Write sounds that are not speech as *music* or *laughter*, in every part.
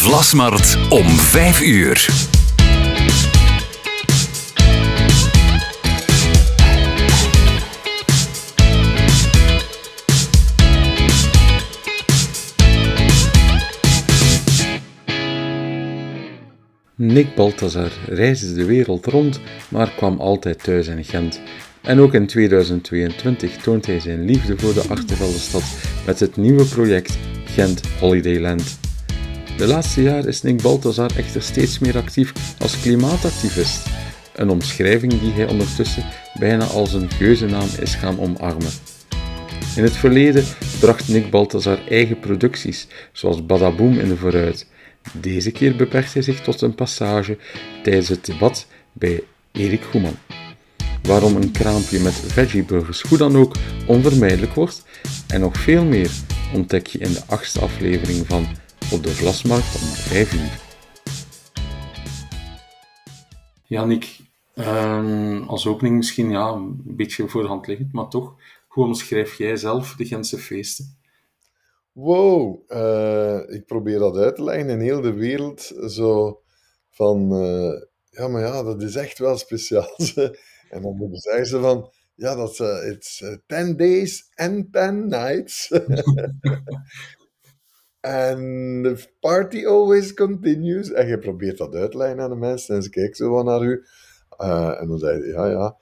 Vlasmarkt om 5 uur. Nick Balthazar reisde de wereld rond, maar kwam altijd thuis in Gent. En ook in 2022 toont hij zijn liefde voor de Achterveldenstad met het nieuwe project Gent Holidayland. De laatste jaar is Nick Balthazar echter steeds meer actief als klimaatactivist, een omschrijving die hij ondertussen bijna als een geuzennaam is gaan omarmen. In het verleden bracht Nick Balthazar eigen producties, zoals Badaboom in de vooruit. Deze keer beperkt hij zich tot een passage tijdens het debat bij Erik Goeman. Waarom een kraampje met veggieburgers hoe dan ook onvermijdelijk wordt en nog veel meer ontdek je in de achtste aflevering van Op de Vlasmarkt om 5 uur. Janik, ehm, als opening misschien ja, een beetje voor de hand liggend, maar toch, hoe omschrijf jij zelf de Gentse feesten? Wow, eh, ik probeer dat uit te leggen in heel de wereld. Zo van, eh, ja, maar ja, dat is echt wel speciaal. *laughs* en dan zeggen ze van, ja, dat is uh, it's 10 days and 10 nights. *laughs* *laughs* En the party always continues. En je probeert dat uit te leggen aan de mensen en ze kijken zo van naar u. en dan zei je, ja, ja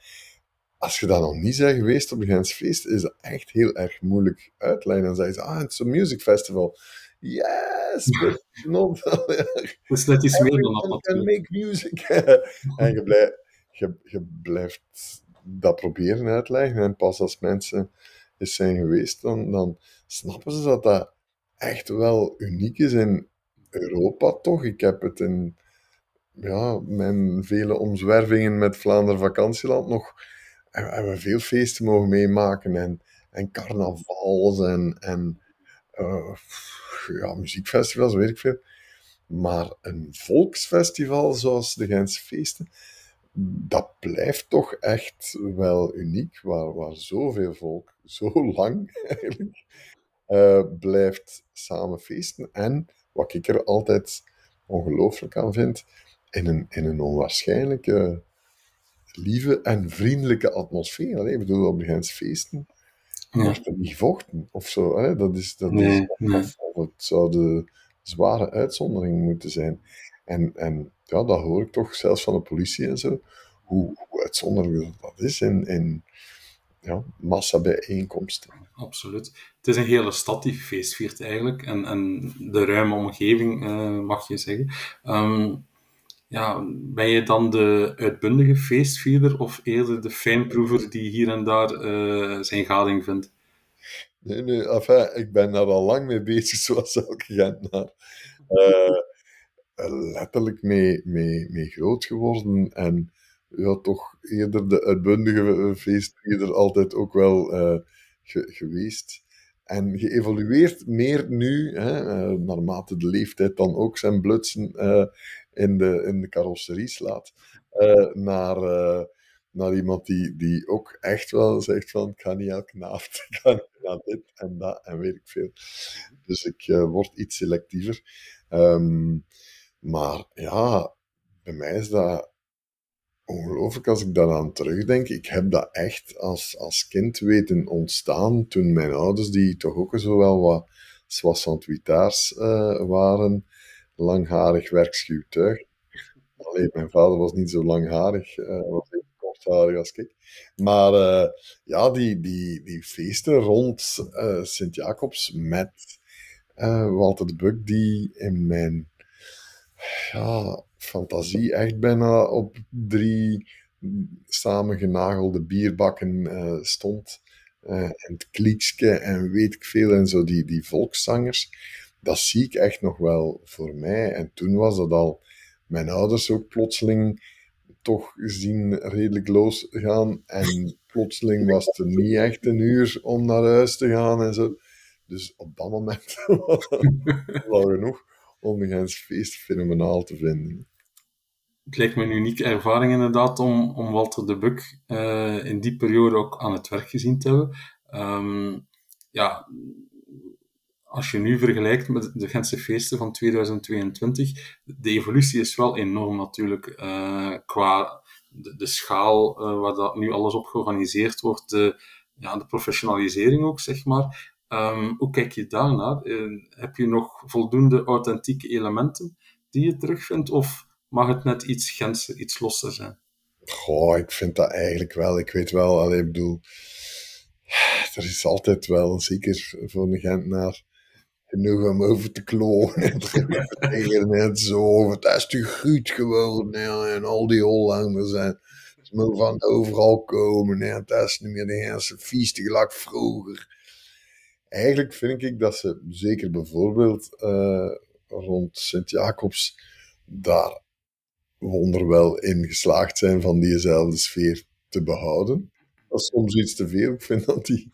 als je dat nog niet bent geweest op een Gens feest, is dat echt heel erg moeilijk uit te leggen. Dan zeggen ze, ah, het is een music festival. Yes, *laughs* but not... Het is meer dan dat can make music. *laughs* en je, blijft, je, je blijft dat proberen uit te leggen. En pas als mensen eens zijn geweest, dan, dan snappen ze dat dat echt wel uniek is in Europa, toch? Ik heb het in ja, mijn vele omzwervingen met Vlaanderen Vakantieland nog hebben we veel feesten mogen meemaken en, en carnavals en, en uh, ja, muziekfestivals, weet ik veel. Maar een volksfestival zoals de Gentse feesten, dat blijft toch echt wel uniek, waar, waar zoveel volk zo lang *laughs* eigenlijk uh, blijft samen feesten. En wat ik er altijd ongelooflijk aan vind, in een, in een onwaarschijnlijke lieve en vriendelijke atmosfeer. Hè? Ik bedoel, op de Gentse feesten ja. wordt er niet gevochten of zo. Dat is, dat is, het zou de zware uitzondering moeten zijn. En, en ja, dat hoor ik toch zelfs van de politie en zo, hoe, hoe uitzonderlijk dat is in, in ja, massabijeenkomsten. Absoluut. Het is een hele stad die feest viert eigenlijk, en, en de ruime omgeving, uh, mag je zeggen. Um, ja, ben je dan de uitbundige feestvierder of eerder de fijnproever die hier en daar uh, zijn gading vindt? Nee, nee, enfin, ik ben daar al lang mee bezig, *laughs* zoals elke Gentenaar. Uh, letterlijk mee, mee, mee groot geworden en ja, toch eerder de uitbundige feestvierder altijd ook wel ge geweest. En geëvolueerd meer nu, hè, naarmate de leeftijd dan ook zijn blutsen in de, in de carrosserie slaat, naar, naar iemand die, die ook echt wel zegt van, ik ga niet elke avond, *laughs* ik ga dit en dat en weet ik veel. Dus ik word iets selectiever. Um, maar ja, bij mij is dat ongelooflijk als ik daaraan terugdenk. Ik heb dat echt als, als kind weten ontstaan toen mijn ouders, die toch ook zo wel wat soissant-huitaars uh, waren, langharig werkschuw tuig. Alleen mijn vader was niet zo langharig, uh, was even kortharig als ik. Maar uh, ja, die, die, die feesten rond Sint-Jacobs met Walter de Buk, die in mijn ja, fantasie echt bijna op drie samengenagelde bierbakken stond. en het kliekske en weet ik veel en zo, die, die volkszangers dat zie ik echt nog wel voor mij. En toen was dat al mijn ouders ook plotseling toch zien redelijk losgaan. En plotseling was het niet echt een uur om naar huis te gaan en zo. Dus op dat moment *laughs* was het wel genoeg om een feest fenomenaal te vinden. Het lijkt me een unieke ervaring inderdaad om, om Walter de Buk uh, in die periode ook aan het werk gezien te hebben. Um, ja, als je nu vergelijkt met de Gentse feesten van 2022, de evolutie is wel enorm natuurlijk uh, qua de, de schaal uh, waar dat nu alles op georganiseerd wordt, de, ja, de professionalisering ook, zeg maar. Um, hoe kijk je daarnaar? Uh, heb je nog voldoende authentieke elementen die je terugvindt, of mag het net iets Gentse, iets losser zijn? Goh, ik vind dat eigenlijk wel. Ik weet wel, alleen, ik bedoel, er is altijd wel, zeker voor een Gentenaar, genoeg om over te klonen *laughs* en net zo. Het is te goed geworden en al die Hollanders zijn. Ze mogen van overal komen en het is niet meer de hele vies vroeger. Eigenlijk vind ik dat ze, zeker bijvoorbeeld uh, rond Sint-Jacobs, daar wonderwel in geslaagd zijn van diezelfde sfeer te behouden. Dat is soms iets te veel. Ik vind dat die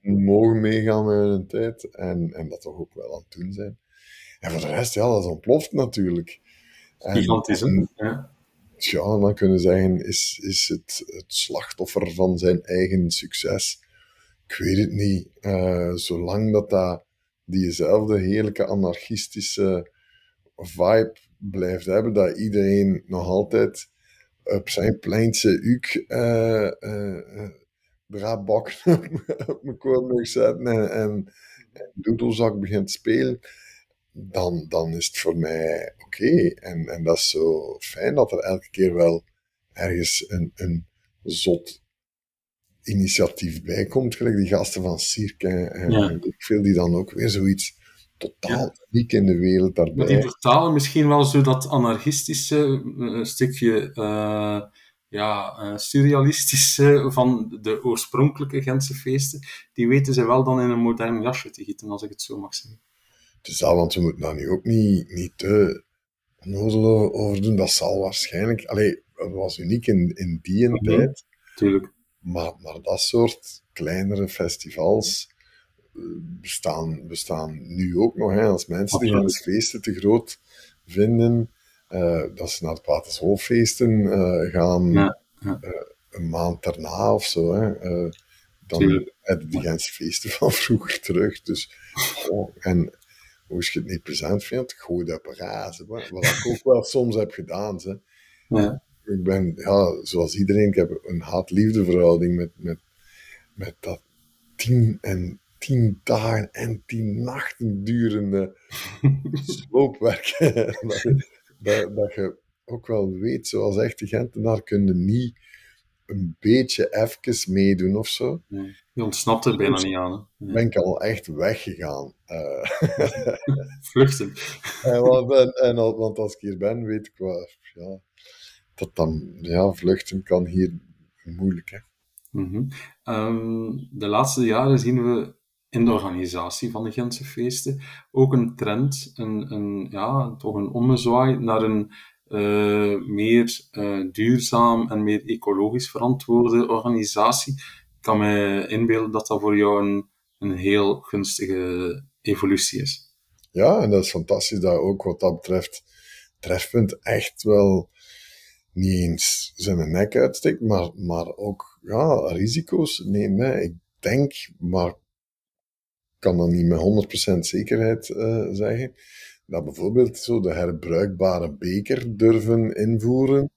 mogen meegaan met hun tijd en, en dat toch ook wel aan het doen zijn. En voor de rest, ja, dat ontploft natuurlijk. Gigantisch, hè? Ja. Ja, dan kunnen zeggen, is, is het het slachtoffer van zijn eigen succes? Ik weet het niet. Uh, zolang dat, dat diezelfde heerlijke anarchistische vibe blijft hebben, dat iedereen nog altijd op zijn pleintse uk uh, *laughs* op mijn koornug zetten en, en, en doedelzak begint te spelen, dan, dan is het voor mij oké. En, en dat is zo fijn dat er elke keer wel ergens een, een zot initiatief bij komt, gelijk die gasten van Cirque en, ja. ik veel die dan ook weer zoiets totaal ja. in de wereld daarbij. Maar die vertalen misschien wel zo dat anarchistische uh, stukje uh, ja, uh, surrealistische van de oorspronkelijke Gentse feesten, die weten ze wel dan in een modern jasje te gieten, als ik het zo mag zeggen. Het is dat, want we moeten daar nu ook niet, niet te nozel over doen. Dat zal waarschijnlijk... Allee, het was uniek in, in die mm -hmm. tijd. Tuurlijk. Maar, maar dat soort kleinere festivals bestaan, bestaan nu ook nog. Hè. Als mensen die de feesten te groot vinden, uh, dat ze naar de Patershoofdfeesten uh, gaan ja, ja. Uh, een maand daarna of zo. Hè. dan hebben die Gentse feesten *laughs* van vroeger terug. Dus, oh, en hoe je het niet present vindt, gooi dat op razen. Wat, ik ook wel soms heb gedaan. Hè. Ja. Ik ben, ja, zoals iedereen, ik heb een haat-liefde verhouding met, met, met dat tien en tien dagen en tien nachten durende *laughs* sloopwerk. *laughs* dat, dat, dat, je ook wel weet, zoals echte Gentenaar, kun je niet een beetje even meedoen of zo. Nee, je ontsnapt er bijna niet aan. Nee. Ben ik al echt weggegaan. Uh, *laughs* Vluchten. en, want, en, en, want als ik hier ben, weet ik wel, ja, dat dan, ja, vluchten kan hier moeilijk, hè. Mm -hmm. um, de laatste jaren zien we in de organisatie van de Gentse feesten ook een trend, een, een, ja, toch een ommezwaai naar een uh, meer uh, duurzaam en meer ecologisch verantwoorde organisatie. Ik kan me inbeelden dat dat voor jou een, een heel gunstige evolutie is. Ja, en dat is fantastisch dat ook wat dat betreft Trefpunt echt wel niet eens zijn nek uitsteekt, maar, maar ook ja, risico's neemt. Ik denk, maar kan dat niet met 100% zekerheid uh, zeggen, dat bijvoorbeeld zo de herbruikbare beker durven invoeren.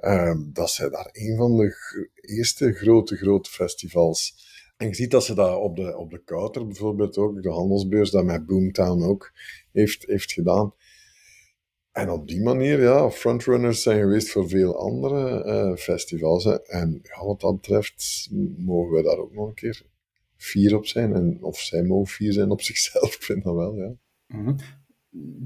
Uh, dat zij daar een van de eerste grote, grote festivals. En je ziet dat ze dat op de, op de Kouter bijvoorbeeld ook, de handelsbeurs, dat met Boomtown ook heeft, heeft gedaan. En op die manier, ja, frontrunners zijn geweest voor veel andere uh, festivals. Hè. En ja, wat dat betreft mogen we daar ook nog een keer fier op zijn. En of zij mogen fier zijn op *laughs* zichzelf, ik vind dat wel, ja. Mm -hmm.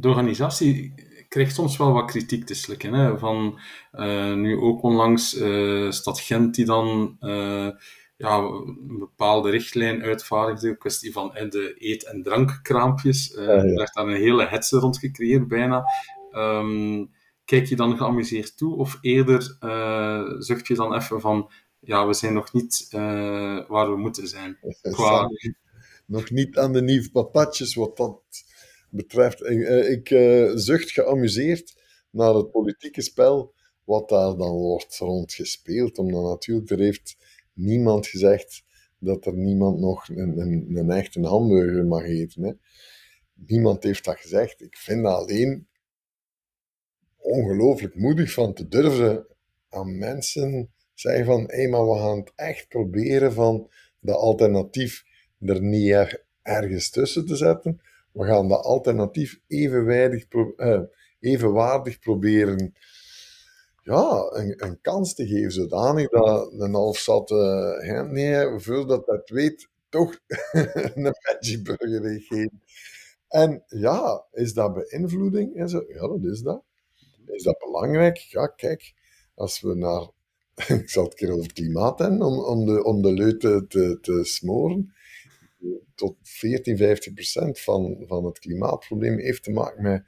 De organisatie krijgt soms wel wat kritiek te slikken. Hè? Van uh, nu ook onlangs uh, Stad Gent die dan ja, een bepaalde richtlijn uitvaardigde, een kwestie van de eet- en drankkraampjes. Uh, ja, ja. Er werd daar een hele hetze rond gecreëerd bijna. Um, kijk je dan geamuseerd toe of eerder zucht je dan even van ja, we zijn nog niet uh, waar we moeten zijn. *laughs* Qua... nog niet aan de nieuwe papatjes wat dat betreft. Ik uh, zucht geamuseerd naar het politieke spel wat daar dan wordt rondgespeeld. Omdat natuurlijk, er heeft niemand gezegd dat er niemand nog een, een, een echte hamburger mag eten. Hè. Niemand heeft dat gezegd. Ik vind alleen ongelooflijk moedig van te durven aan mensen zeggen van, hé, maar we gaan het echt proberen van dat alternatief er niet ergens tussen te zetten. We gaan dat alternatief evenwijdig, eh, evenwaardig proberen ja, een, kans te geven, zodanig dat een halfzatte uh, nee, voordat dat weet, toch *laughs* een veggie burger heeft En ja, is dat beïnvloeding? En zo? Ja, dat is dat. Is dat belangrijk? Ja, kijk, als we naar, *laughs* ik zal het keer over klimaat hebben, om, om, de, om de leuten te, te smoren, tot 14, 15 procent van, van het klimaatprobleem heeft te maken met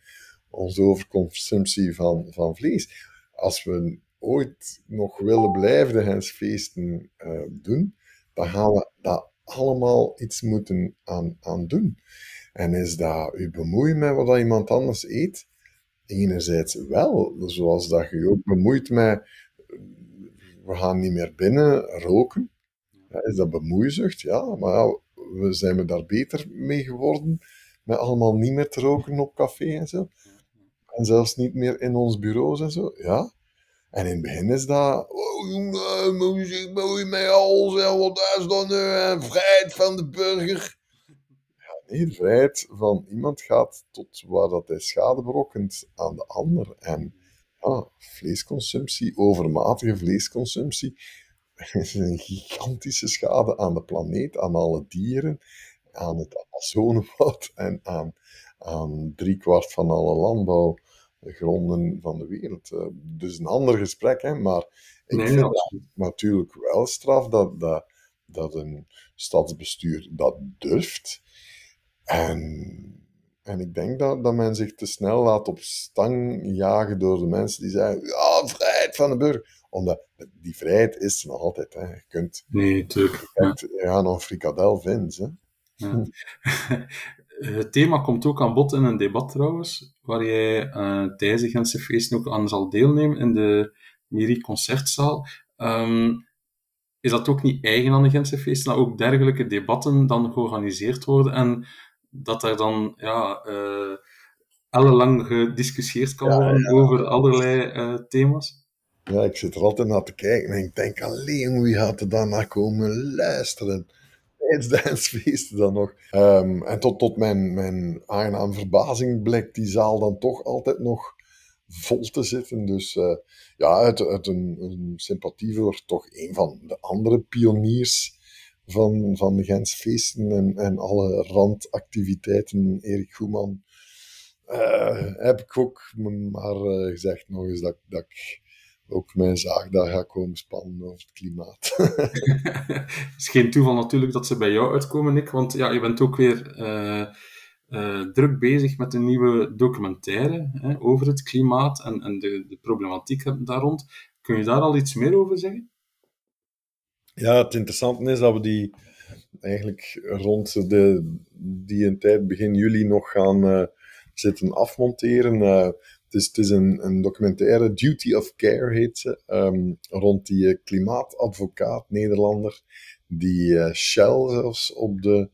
onze overconsumptie van, van vlees. Als we ooit nog willen blijven de hensfeesten uh, doen, dan gaan we daar allemaal iets moeten aan, aan doen. En is dat u bemoeien met wat iemand anders eet? Enerzijds wel, zoals dat je ook bemoeit met we gaan niet meer binnen roken. Ja, is dat bemoeizucht? Ja, maar we zijn we daar beter mee geworden. Met allemaal niet meer te roken op café en zo. En zelfs niet meer in ons bureaus en zo. Ja. En in het begin is dat. Oh muziek, mooi met alles. En wat is dan nu? vrijheid van de burger. De vrijheid van iemand gaat tot waar dat hij schade berokkent aan de ander. En ja, vleesconsumptie, overmatige vleesconsumptie *laughs* is een gigantische schade aan de planeet, aan alle dieren, aan het Amazonewoud *laughs* en aan, aan driekwart van alle landbouwgronden van de wereld. Eh, dus een ander gesprek, hè, maar ik vind het natuurlijk wel straf dat, dat, dat een stadsbestuur dat durft. En en ik denk dat, dat men zich te snel laat op stang jagen door de mensen die zeggen: ja, vrijheid van de burger omdat die vrijheid is nog altijd. Hè. Je kunt, nee, natuurlijk. Je kunt ja. nog frikadel vinden. Ja. *laughs* Het thema komt ook aan bod in een debat trouwens, waar jij uh, tijdens de Gentse feesten ook aan zal deelnemen in de Miri Concertzaal. Um, is dat ook niet eigen aan de Gentse feesten, dat ook dergelijke debatten dan georganiseerd worden en dat daar dan ja, uh, ellenlang gediscussieerd kan worden ja, ja. over allerlei uh, thema's? Ja, ik zit er altijd naar te kijken en ik denk alleen wie gaat er dan naar komen luisteren. Tijdens de dansfeesten dan nog. Um, en tot, tot mijn, mijn aangenaam verbazing blijkt die zaal dan toch altijd nog vol te zitten. Dus uh, ja, uit, uit een, een, sympathie voor toch een van de andere pioniers van, van de Gensfeesten en, en alle randactiviteiten, Erik Goeman, uh, heb ik ook maar uh, gezegd nog eens dat, dat ik ook mijn zaak daar ga komen spannen over het klimaat. *laughs* het is geen toeval natuurlijk dat ze bij jou uitkomen, Nick, want ja, je bent ook weer uh, druk bezig met een nieuwe documentaire hè, over het klimaat en, en de, de, problematiek daar rond. Kun je daar al iets meer over zeggen? Ja, het interessante is dat we die eigenlijk rond de, die een tijd, begin juli, nog gaan uh, zitten afmonteren. Dus het is een, een documentaire, Duty of Care heet ze, um, rond die uh, klimaatadvocaat Nederlander, die uh, Shell zelfs op de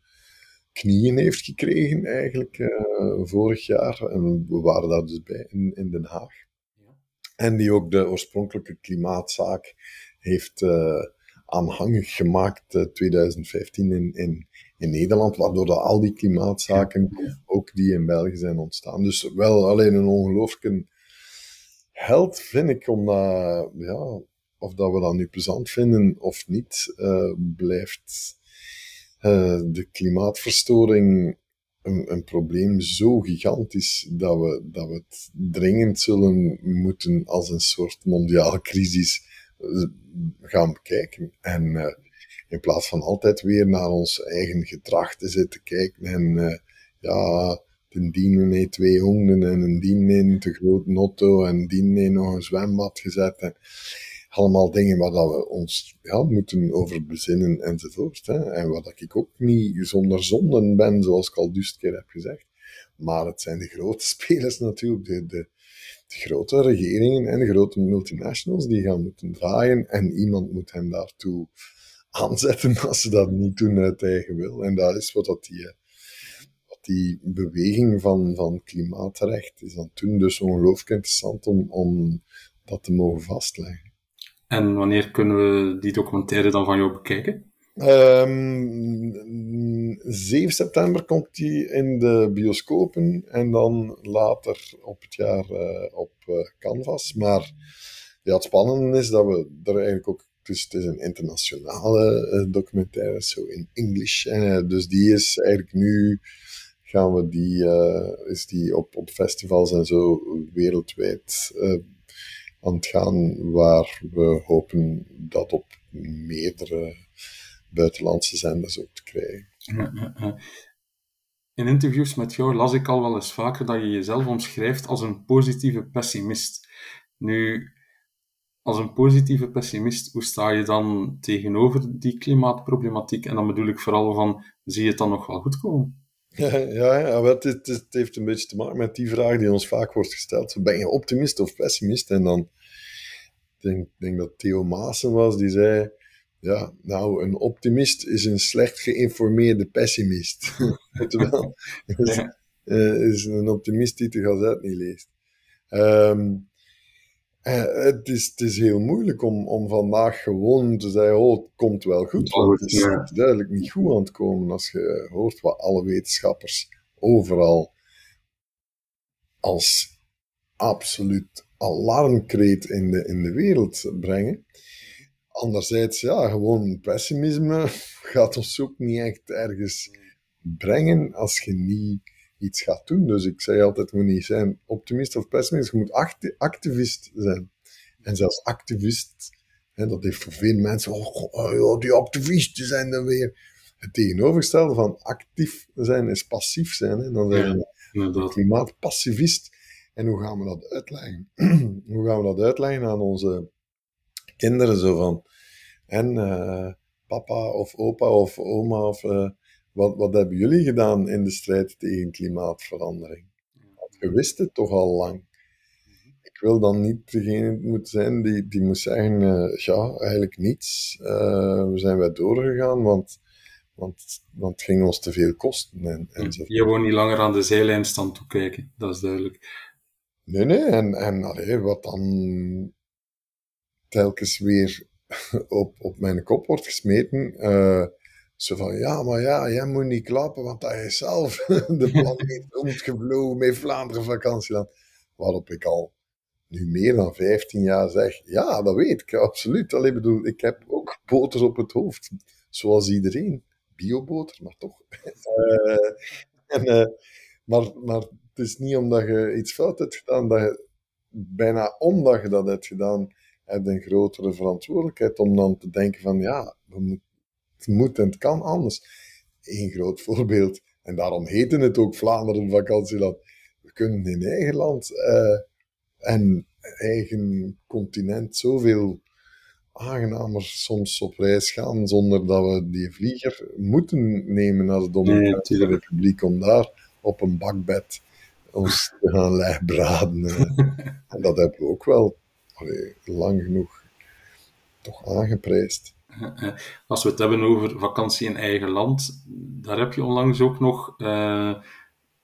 knieën heeft gekregen eigenlijk uh, vorig jaar. En we waren daar dus bij in, in Den Haag. Ja. En die ook de oorspronkelijke klimaatzaak heeft aanhangig gemaakt 2015 in, in, in Nederland, waardoor dat al die klimaatzaken, ook die in België zijn ontstaan. Dus wel alleen een ongelooflijke held, vind ik, omdat, ja, of dat we dat nu plezant vinden of niet, uh, blijft uh, de klimaatverstoring een, een, probleem zo gigantisch dat we, dat we het dringend zullen moeten als een soort mondiale crisis eh, gaan bekijken. En in plaats van altijd weer naar ons eigen gedrag te zitten kijken en uh, ja, een dienen twee honden en een dien in te grote auto en dien nog een zwembad gezet. En allemaal dingen waar dat we ons ja, moeten over bezinnen enzovoort. Hè. En wat ik ook niet zonder zonden ben, zoals ik al duizend keer heb gezegd. Maar het zijn de grote *laughs* spelers natuurlijk, de grote regeringen en de grote multinationals die gaan moeten draaien en iemand moet hen daartoe aanzetten *laughs* als ze dat niet doen uit eigen wil. En dat is wat dat die, wat die beweging van, van klimaatrecht is dan toen dus ongelooflijk interessant om, om dat te mogen vastleggen. En wanneer kunnen we die documentaire dan van jou bekijken? Um, 7 september komt die in de bioscopen en dan later op het jaar uh, op uh, Canvas. Maar ja, het spannende is dat we er eigenlijk ook. Dus het is een internationale uh, documentaire, zo in English. En, dus die is eigenlijk nu. Gaan we die, is die op, op festivals en zo wereldwijd aan het gaan, waar we hopen dat op meerdere buitenlandse zenders ook te krijgen. In interviews met jou las ik al wel eens vaker dat je jezelf omschrijft als een positieve pessimist. Nu, als een positieve pessimist, hoe sta je dan tegenover die klimaatproblematiek? En dan bedoel ik vooral van, zie je het dan nog wel goed komen? *laughs* Ja, ja, ja het, het, het, heeft een beetje te maken met die vraag die ons vaak wordt gesteld. Ben je optimist of pessimist? En dan denk ik denk dat Theo Maassen was, die zei ja, nou, een optimist is een slecht geïnformeerde pessimist. *laughs* Ja. Uh, *laughs* is een optimist die de gazet niet leest. Um, uh, het, is, het is heel moeilijk om, om vandaag gewoon te zeggen: Oh, het komt wel goed. Want het is ja. duidelijk niet goed aan het komen als je hoort wat alle wetenschappers overal als absoluut alarmkreet in de, in de wereld brengen. Anderzijds, ja, gewoon pessimisme *laughs* gaat ons ook niet echt ergens brengen als je niet iets gaat doen. Dus ik zeg altijd, je moet niet zijn optimist of pessimist, je moet acti activist zijn. En zelfs activist, hè, dat heeft voor veel mensen, oh, oh die activisten zijn dan weer. Het tegenovergestelde van actief zijn is passief zijn. Hè. Dan zijn we klimaatpassivist. En hoe gaan we dat uitleggen? *clears throat* hoe gaan we dat uitleggen aan onze kinderen? Zo van, en uh, papa of opa of oma, of, uh, wat, wat hebben jullie gedaan in de strijd tegen klimaatverandering? Want je wist het toch al lang. Ik wil dan niet degene moeten zijn die, die moet zeggen, uh, ja, eigenlijk niets. we zijn wij doorgegaan, want, want, want het ging ons te veel kosten. En, enzovoort. Je woont niet langer aan de zijlijn staan toekijken, dat is duidelijk. Nee, nee, en, en allee, wat dan telkens weer *laughs* op, op mijn kop wordt gesmeten. Uh, zo van, ja, maar ja, jij moet niet klappen, want hij is zelf *laughs* de planeet rondgevlogen met Vlaanderen vakantieland. Waarop ik al nu meer dan 15 jaar zeg, ja, dat weet ik, absoluut. Alleen bedoel, ik heb ook boter op het hoofd, zoals iedereen. Bioboter, maar toch. uh, *laughs* en, uh, maar, maar het is niet omdat je iets fout hebt gedaan, dat je, bijna omdat je dat hebt gedaan, heb een grotere verantwoordelijkheid om dan te denken van ja, moet, het moet en het kan anders. Eén groot *laughs* voorbeeld, en daarom heette het ook Vlaanderen vakantieland. We kunnen in eigen land uh, en eigen continent zoveel aangenamer soms op reis gaan zonder dat we die vlieger moeten nemen naar de Dominicaanse nee, Republiek om daar op een bakbed ons te gaan *laughs* legbraden. *laughs* en dat hebben we ook wel lang genoeg toch aangeprijsd. *laughs* Als we het hebben over vakantie in eigen land, daar heb je onlangs ook nog uh,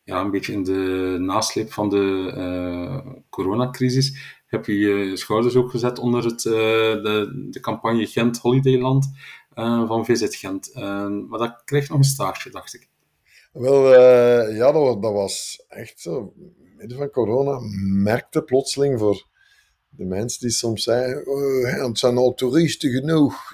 ja, een beetje in de nasleep van de uh, coronacrisis, heb je je schouders ook gezet onder het, uh, de, de campagne Gent Holidayland van Visit Gent. maar dat krijgt nog een staartje, dacht ik. Wel, ja, dat, dat was echt zo. Midden van corona merkte plotseling voor de mensen die soms zeggen, oh, het zijn al toeristen genoeg.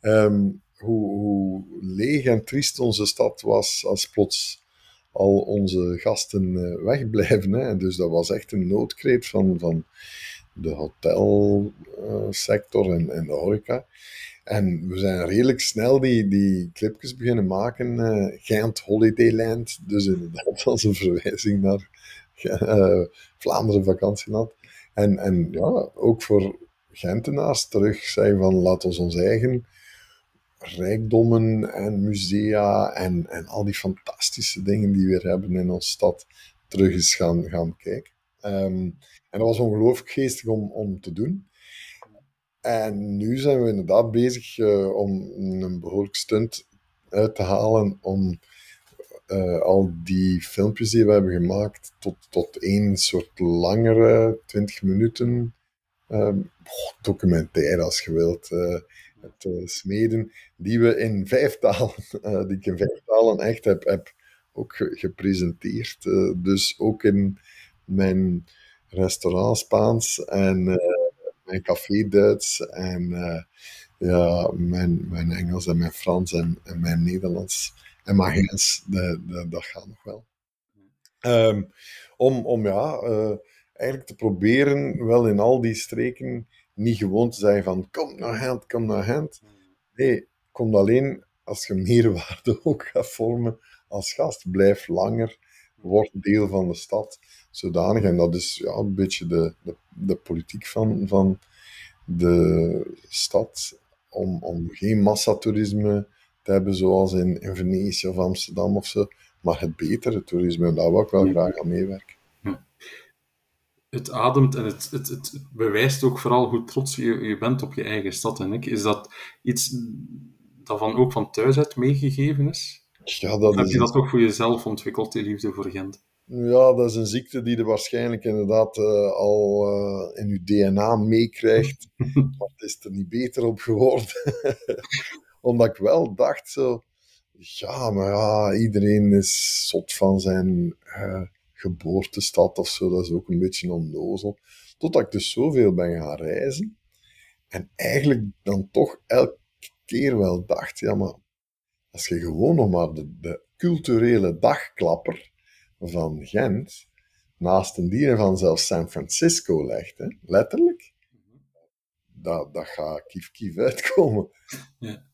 um, *laughs* hoe, hoe, leeg en triest onze stad was als plots al onze gasten uh, wegblijven. Hè. Dus dat was echt een noodkreet van, van de hotelsector uh, en, en de horeca. En we zijn redelijk snel die, die clipjes beginnen maken. Uh, Gent Holidayland, dus inderdaad *laughs* als een verwijzing naar uh, *laughs* Vlaanderen vakantieland. En, en ja, ook voor Gentenaars terug zeggen van laat ons ons eigen rijkdommen en musea en, en al die fantastische dingen die we hebben in onze stad terug eens gaan, gaan kijken. Um, en dat was ongelooflijk geestig om, om te doen. En nu zijn we inderdaad bezig uh, om een behoorlijk stunt uit te halen om uh, al die filmpjes die we hebben gemaakt tot, tot één soort langere 20 minuten uh, documentaire als je wilt. Uh, het smeden, die we in vijf talen, *laughs* die ik in vijf talen echt heb, heb ook gepresenteerd. dus ook in mijn restaurant Spaans en mijn café Duits en ja, mijn, mijn Engels en mijn Frans en, en mijn Nederlands en Magiens, dat gaat nog wel. Um, om, om ja, uh, eigenlijk te proberen, wel in al die streken, niet gewoon te zeggen van kom naar hand, kom naar hand. Nee, kom alleen als je *laughs* meerwaarde ook gaat vormen als gast. Blijf langer, word deel van de stad. Zodanig, en dat is ja, een beetje de, de, de politiek van, van de stad, om, om geen massatoerisme te hebben zoals in, in Venetië of Amsterdam of zo, maar het betere toerisme, daar wil ik wel graag aan meewerken. Het ademt en het, het, het bewijst ook vooral hoe trots je, je bent op je eigen stad. En ik, is dat iets dat van, ook van thuis uit meegegeven is? Ja, dat heb je dat toch voor jezelf ontwikkeld, die liefde voor Gent? Ja, dat is een ziekte die je waarschijnlijk inderdaad uh, al uh, in je DNA meekrijgt. *laughs* maar het is er niet beter op geworden. Omdat ik wel dacht zo, ja, maar ja, iedereen is zot van zijn uh, geboortestad of zo. Dat is ook een beetje onnozel. Totdat ik dus zoveel ben gaan reizen. En eigenlijk dan toch elke keer wel dacht, ja, maar als je gewoon nog maar de, de culturele dagklapper van Gent naast een dieren van zelfs San Francisco legt, hè, letterlijk, dat, dat gaat kief kief uitkomen. Ja.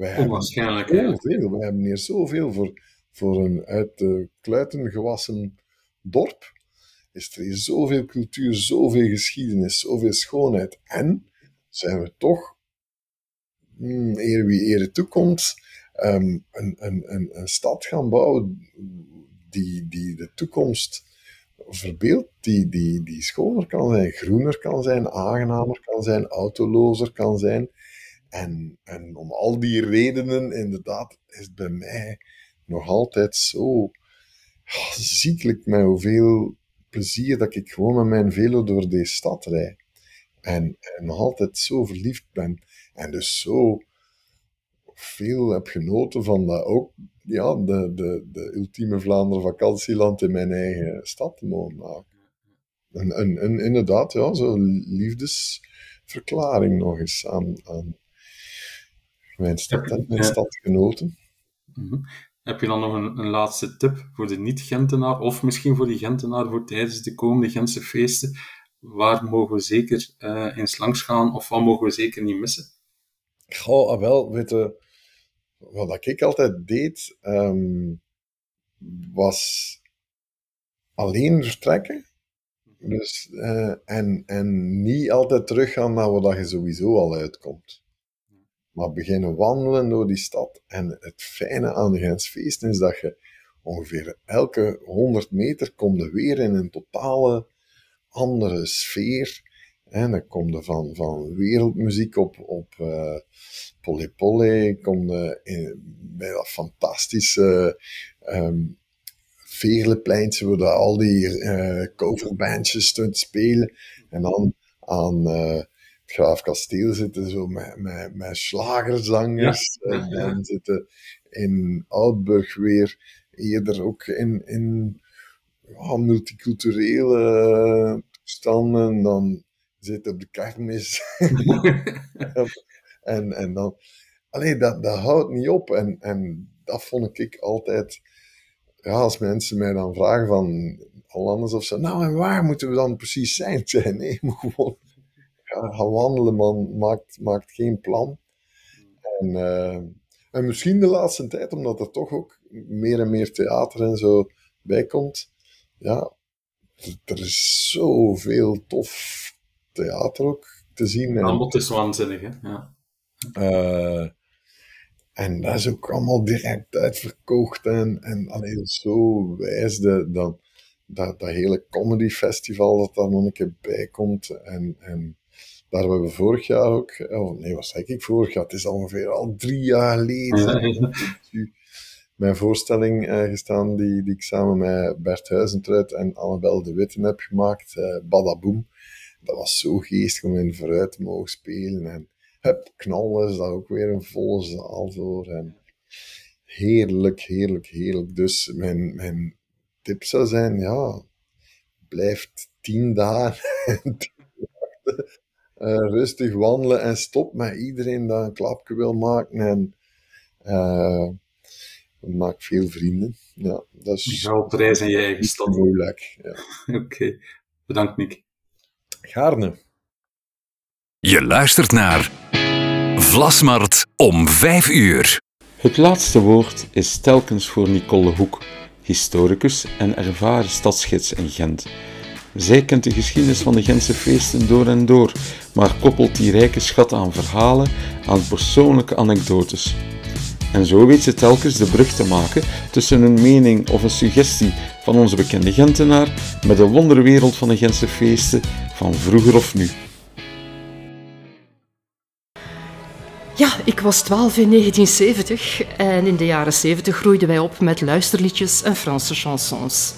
Wij Onwaarschijnlijk. Hebben zoveel, wij hebben hier zoveel voor, voor een uit de kluiten gewassen dorp. Is er hier zoveel cultuur, zoveel geschiedenis, zoveel schoonheid. En zijn we toch, hmm, eer wie ere toekomt, um, een, een, een, een stad gaan bouwen die, die de toekomst verbeeldt, die, die, die schoner kan zijn, groener kan zijn, aangenamer kan zijn, autolozer kan zijn. En, en om al die redenen, inderdaad, is het bij mij nog altijd zo oh, ziekelijk met hoeveel plezier dat ik gewoon met mijn velo door deze stad rijd. En, en nog altijd zo verliefd ben. En dus zo veel heb genoten van dat ook, ja, de, de, de ultieme Vlaanderen vakantieland in mijn eigen stad te mogen maken. En, en, en inderdaad, ja, zo'n liefdesverklaring nog eens aan, aan mijn, stad, mijn stadgenoten. Mm Heb je dan nog een, een laatste tip voor de niet-Gentenaar, of misschien voor die Gentenaar voor tijdens de komende Gentse feesten? Waar mogen we zeker uh, eens langs gaan, of wat mogen we zeker niet missen? Goh, ah, wel, weet je, wat ik altijd deed, um, was alleen vertrekken. Dus, uh, en, en niet altijd teruggaan naar waar je sowieso al uitkomt. Maar beginnen wandelen door die stad. En het fijne aan de Gensfeesten is dat je ongeveer elke 100 meter komt weer in een totale andere sfeer. En dan kom je van, van wereldmuziek op, op uh, bij dat fantastische um, Veerlepleintje, waar al die uh, coverbandjes te spelen. En dan aan het Graaf Kasteel zitten zo met, met, met slagerzangers. En zitten in Oudburg weer eerder ook in, in ja, multiculturele toestanden. Dan zit op de kermis. *laughs* en, en dan... Allee, dat, dat houdt niet op. En, en dat vond ik altijd... Ja, als mensen mij dan vragen van Hollanders of zo... Nou, en waar moeten we dan precies zijn? *laughs* Zei, nee, moet gewoon gaan wandelen, man. Maakt, maakt geen plan. En, uh, en misschien de laatste tijd, omdat er toch ook meer en meer theater en zo bij komt. Ja, er is zoveel tof theater ook te zien. Het aanbod is waanzinnig, hè? Ja. Uh, en dat is ook allemaal direct uitverkocht. En, en alleen zo wijs de, dat, dat, dat hele comedy festival dat daar nog een keer bij komt. En, en daar hebben we vorig jaar ook, oh nee, wat zeg ik vorig jaar? Het is ongeveer al drie jaar geleden. *laughs* Mijn voorstelling uh, gestaan die, die ik samen met Bert Huizentruid en Annabel de Witten heb gemaakt, uh, Badaboom. Dat was zo geestig om in vooruit te mogen spelen. En hup, knallen is dat ook weer een volle zaal voor. En heerlijk, heerlijk, heerlijk. Dus mijn, mijn tip zou zijn, ja, blijft tien dagen *laughs* rustig wandelen en stop met iedereen dat een klapje wil maken. En uh, maak veel vrienden. Ja, dat is, je gaat op reis in je eigen stad. Moeilijk. Ja. *laughs* Oké, bedankt Nick. Gaarne. Je luistert naar Vlasmart om 5 uur. Het laatste woord is telkens voor Nicole Hoek, historicus en ervaren stadsgids in Gent. Zij kent de geschiedenis van de Gentse feesten door en door, maar koppelt die rijke schat aan verhalen, aan persoonlijke anekdotes. En zo weet ze telkens de brug te maken tussen een mening of een suggestie van onze bekende Gentenaar met de wonderwereld van de Gentse feesten van vroeger of nu. Ja, ik was 12 in 1970 en in de jaren 70 groeiden wij op met luisterliedjes en Franse chansons.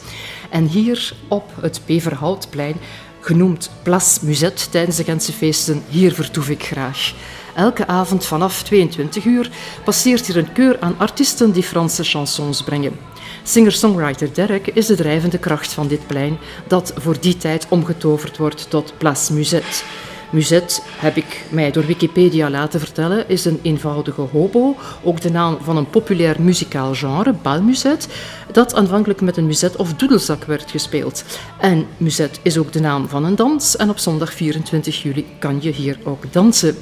En hier op het Beverhoutplein, genoemd Place Musette tijdens de Gentse feesten, hier vertoef ik graag. Elke avond vanaf 22 uur passeert hier een keur aan artiesten die Franse chansons brengen. Singer-songwriter Derek is de drijvende kracht van dit plein, dat voor die tijd omgetoverd wordt tot Place Musette. Muzet, heb ik mij door Wikipedia laten vertellen, is een eenvoudige hobo, ook de naam van een populair muzikaal genre, balmuzet, dat aanvankelijk met een muzet of doedelzak werd gespeeld. En muzet is ook de naam van een dans en op zondag 24 juli kan je hier ook dansen.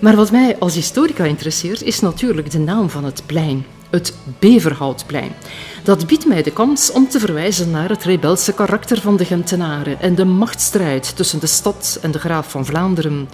Maar wat mij als historica interesseert, is natuurlijk de naam van het plein, het Beverhoutplein. Dat biedt mij de kans om te verwijzen naar het rebelse karakter van de Gentenaren en de machtsstrijd tussen de stad en de graaf van Vlaanderen.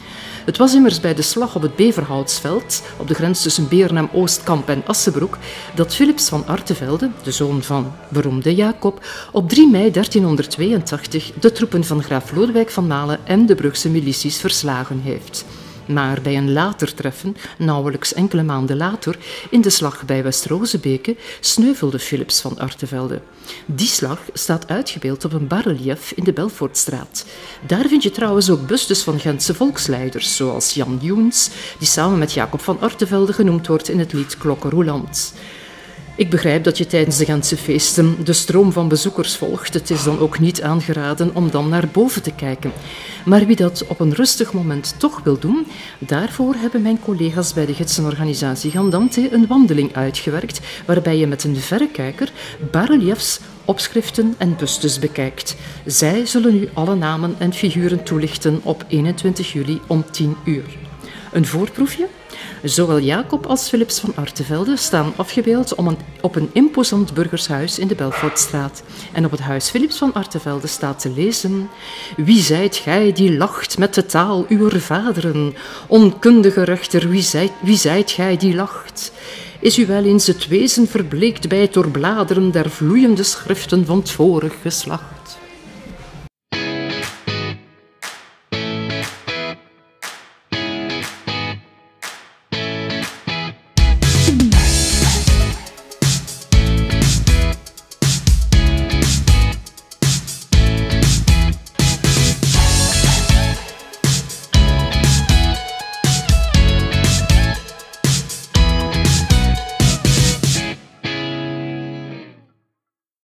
Het was immers bij de slag op het Beverhoutsveld, op de grens tussen Beernem, Oostkamp en Assebroek, dat Philips van Artevelde, de zoon van beroemde Jacob, op 3 mei 1382 de troepen van graaf Lodewijk van Malen en de Brugse milities verslagen heeft. Maar bij een later treffen, nauwelijks enkele maanden later, in de slag bij West-Rozebeke, sneuvelde Philips van Artevelde. Die slag staat uitgebeeld op een barrelief in de Belfortstraat. Daar vind je trouwens ook bustes van Gentse volksleiders, zoals Jan Joens, die samen met Jacob van Artevelde genoemd wordt in het lied Klokkeroeland. Ik begrijp dat je tijdens de Gentse feesten de stroom van bezoekers volgt. Het is dan ook niet aangeraden om dan naar boven te kijken. Maar wie dat op een rustig moment toch wil doen, daarvoor hebben mijn collega's bij de gidsenorganisatie Gandante een wandeling uitgewerkt waarbij je met een verrekijker barreliefs, opschriften en bustes bekijkt. Zij zullen u alle namen en figuren toelichten op 21 juli om 10 uur. Een voorproefje? Zowel Jacob als Philips van Artevelde staan afgebeeld op een imposant burgershuis in de Belfortstraat. En op het huis Philips van Artevelde staat te lezen: Wie zijt gij die lacht met de taal uw vaderen? Onkundige rechter, wie zijt, wie zijt gij die lacht? Is u wel eens het wezen verbleekt bij het doorbladeren der vloeiende schriften van het vorige geslacht?